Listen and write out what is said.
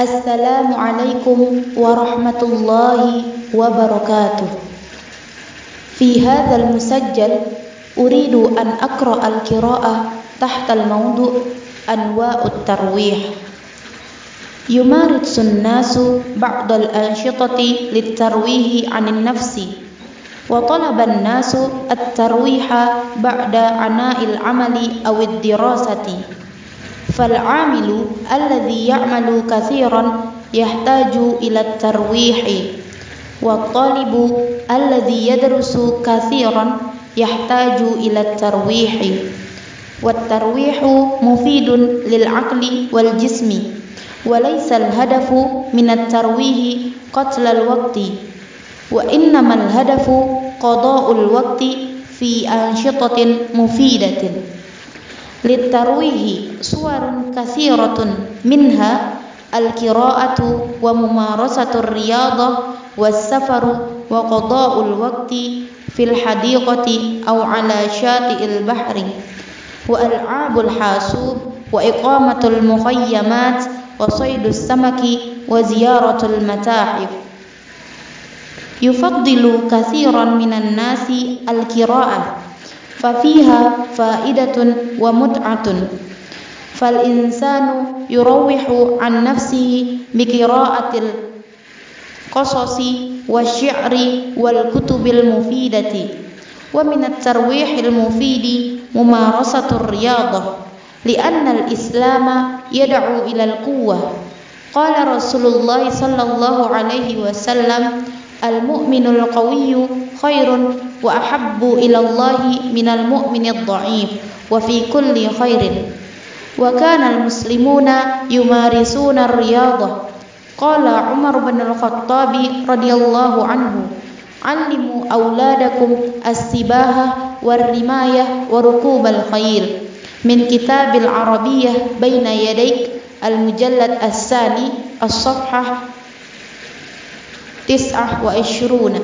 السلام عليكم ورحمة الله وبركاته. في هذا المسجل أريد أن أقرأ القراءة تحت الموضوع أنواع الترويح. يمارس الناس بعض الأنشطة للترويح عن النفس وطلب الناس الترويح بعد عناء العمل أو الدراسة. فالعامل الذي يعمل كثيرا يحتاج إلى الترويح. والطالب الذي يدرس كثيرا يحتاج إلى الترويح. والترويح مفيد للعقل والجسم وليس الهدف من الترويح قتل الوقت وإنما الهدف قضاء الوقت في أنشطة مفيدة. للترويح صور كثيرة منها القراءة وممارسة الرياضة والسفر وقضاء الوقت في الحديقة أو على شاطئ البحر. وألعاب الحاسوب وإقامة المخيمات وصيد السمك وزيارة المتاحف. يفضل كثيرا من الناس القراءة. ففيها فائدة ومتعة. فالإنسان يروح عن نفسه بقراءة القصص والشعر والكتب المفيدة. ومن الترويح المفيد ممارسة الرياضة لأن الإسلام يدعو إلى القوة. قال رسول الله صلى الله عليه وسلم المؤمن القوي خير وأحب إلى الله من المؤمن الضعيف وفي كل خير. وكان المسلمون يمارسون الرياضة. قال عمر بن الخطاب رضي الله عنه علموا أولادكم السباحة والرماية وركوب الخيل. من كتاب العربية بين يديك المجلد الثاني الصفحة تسعة وعشرون.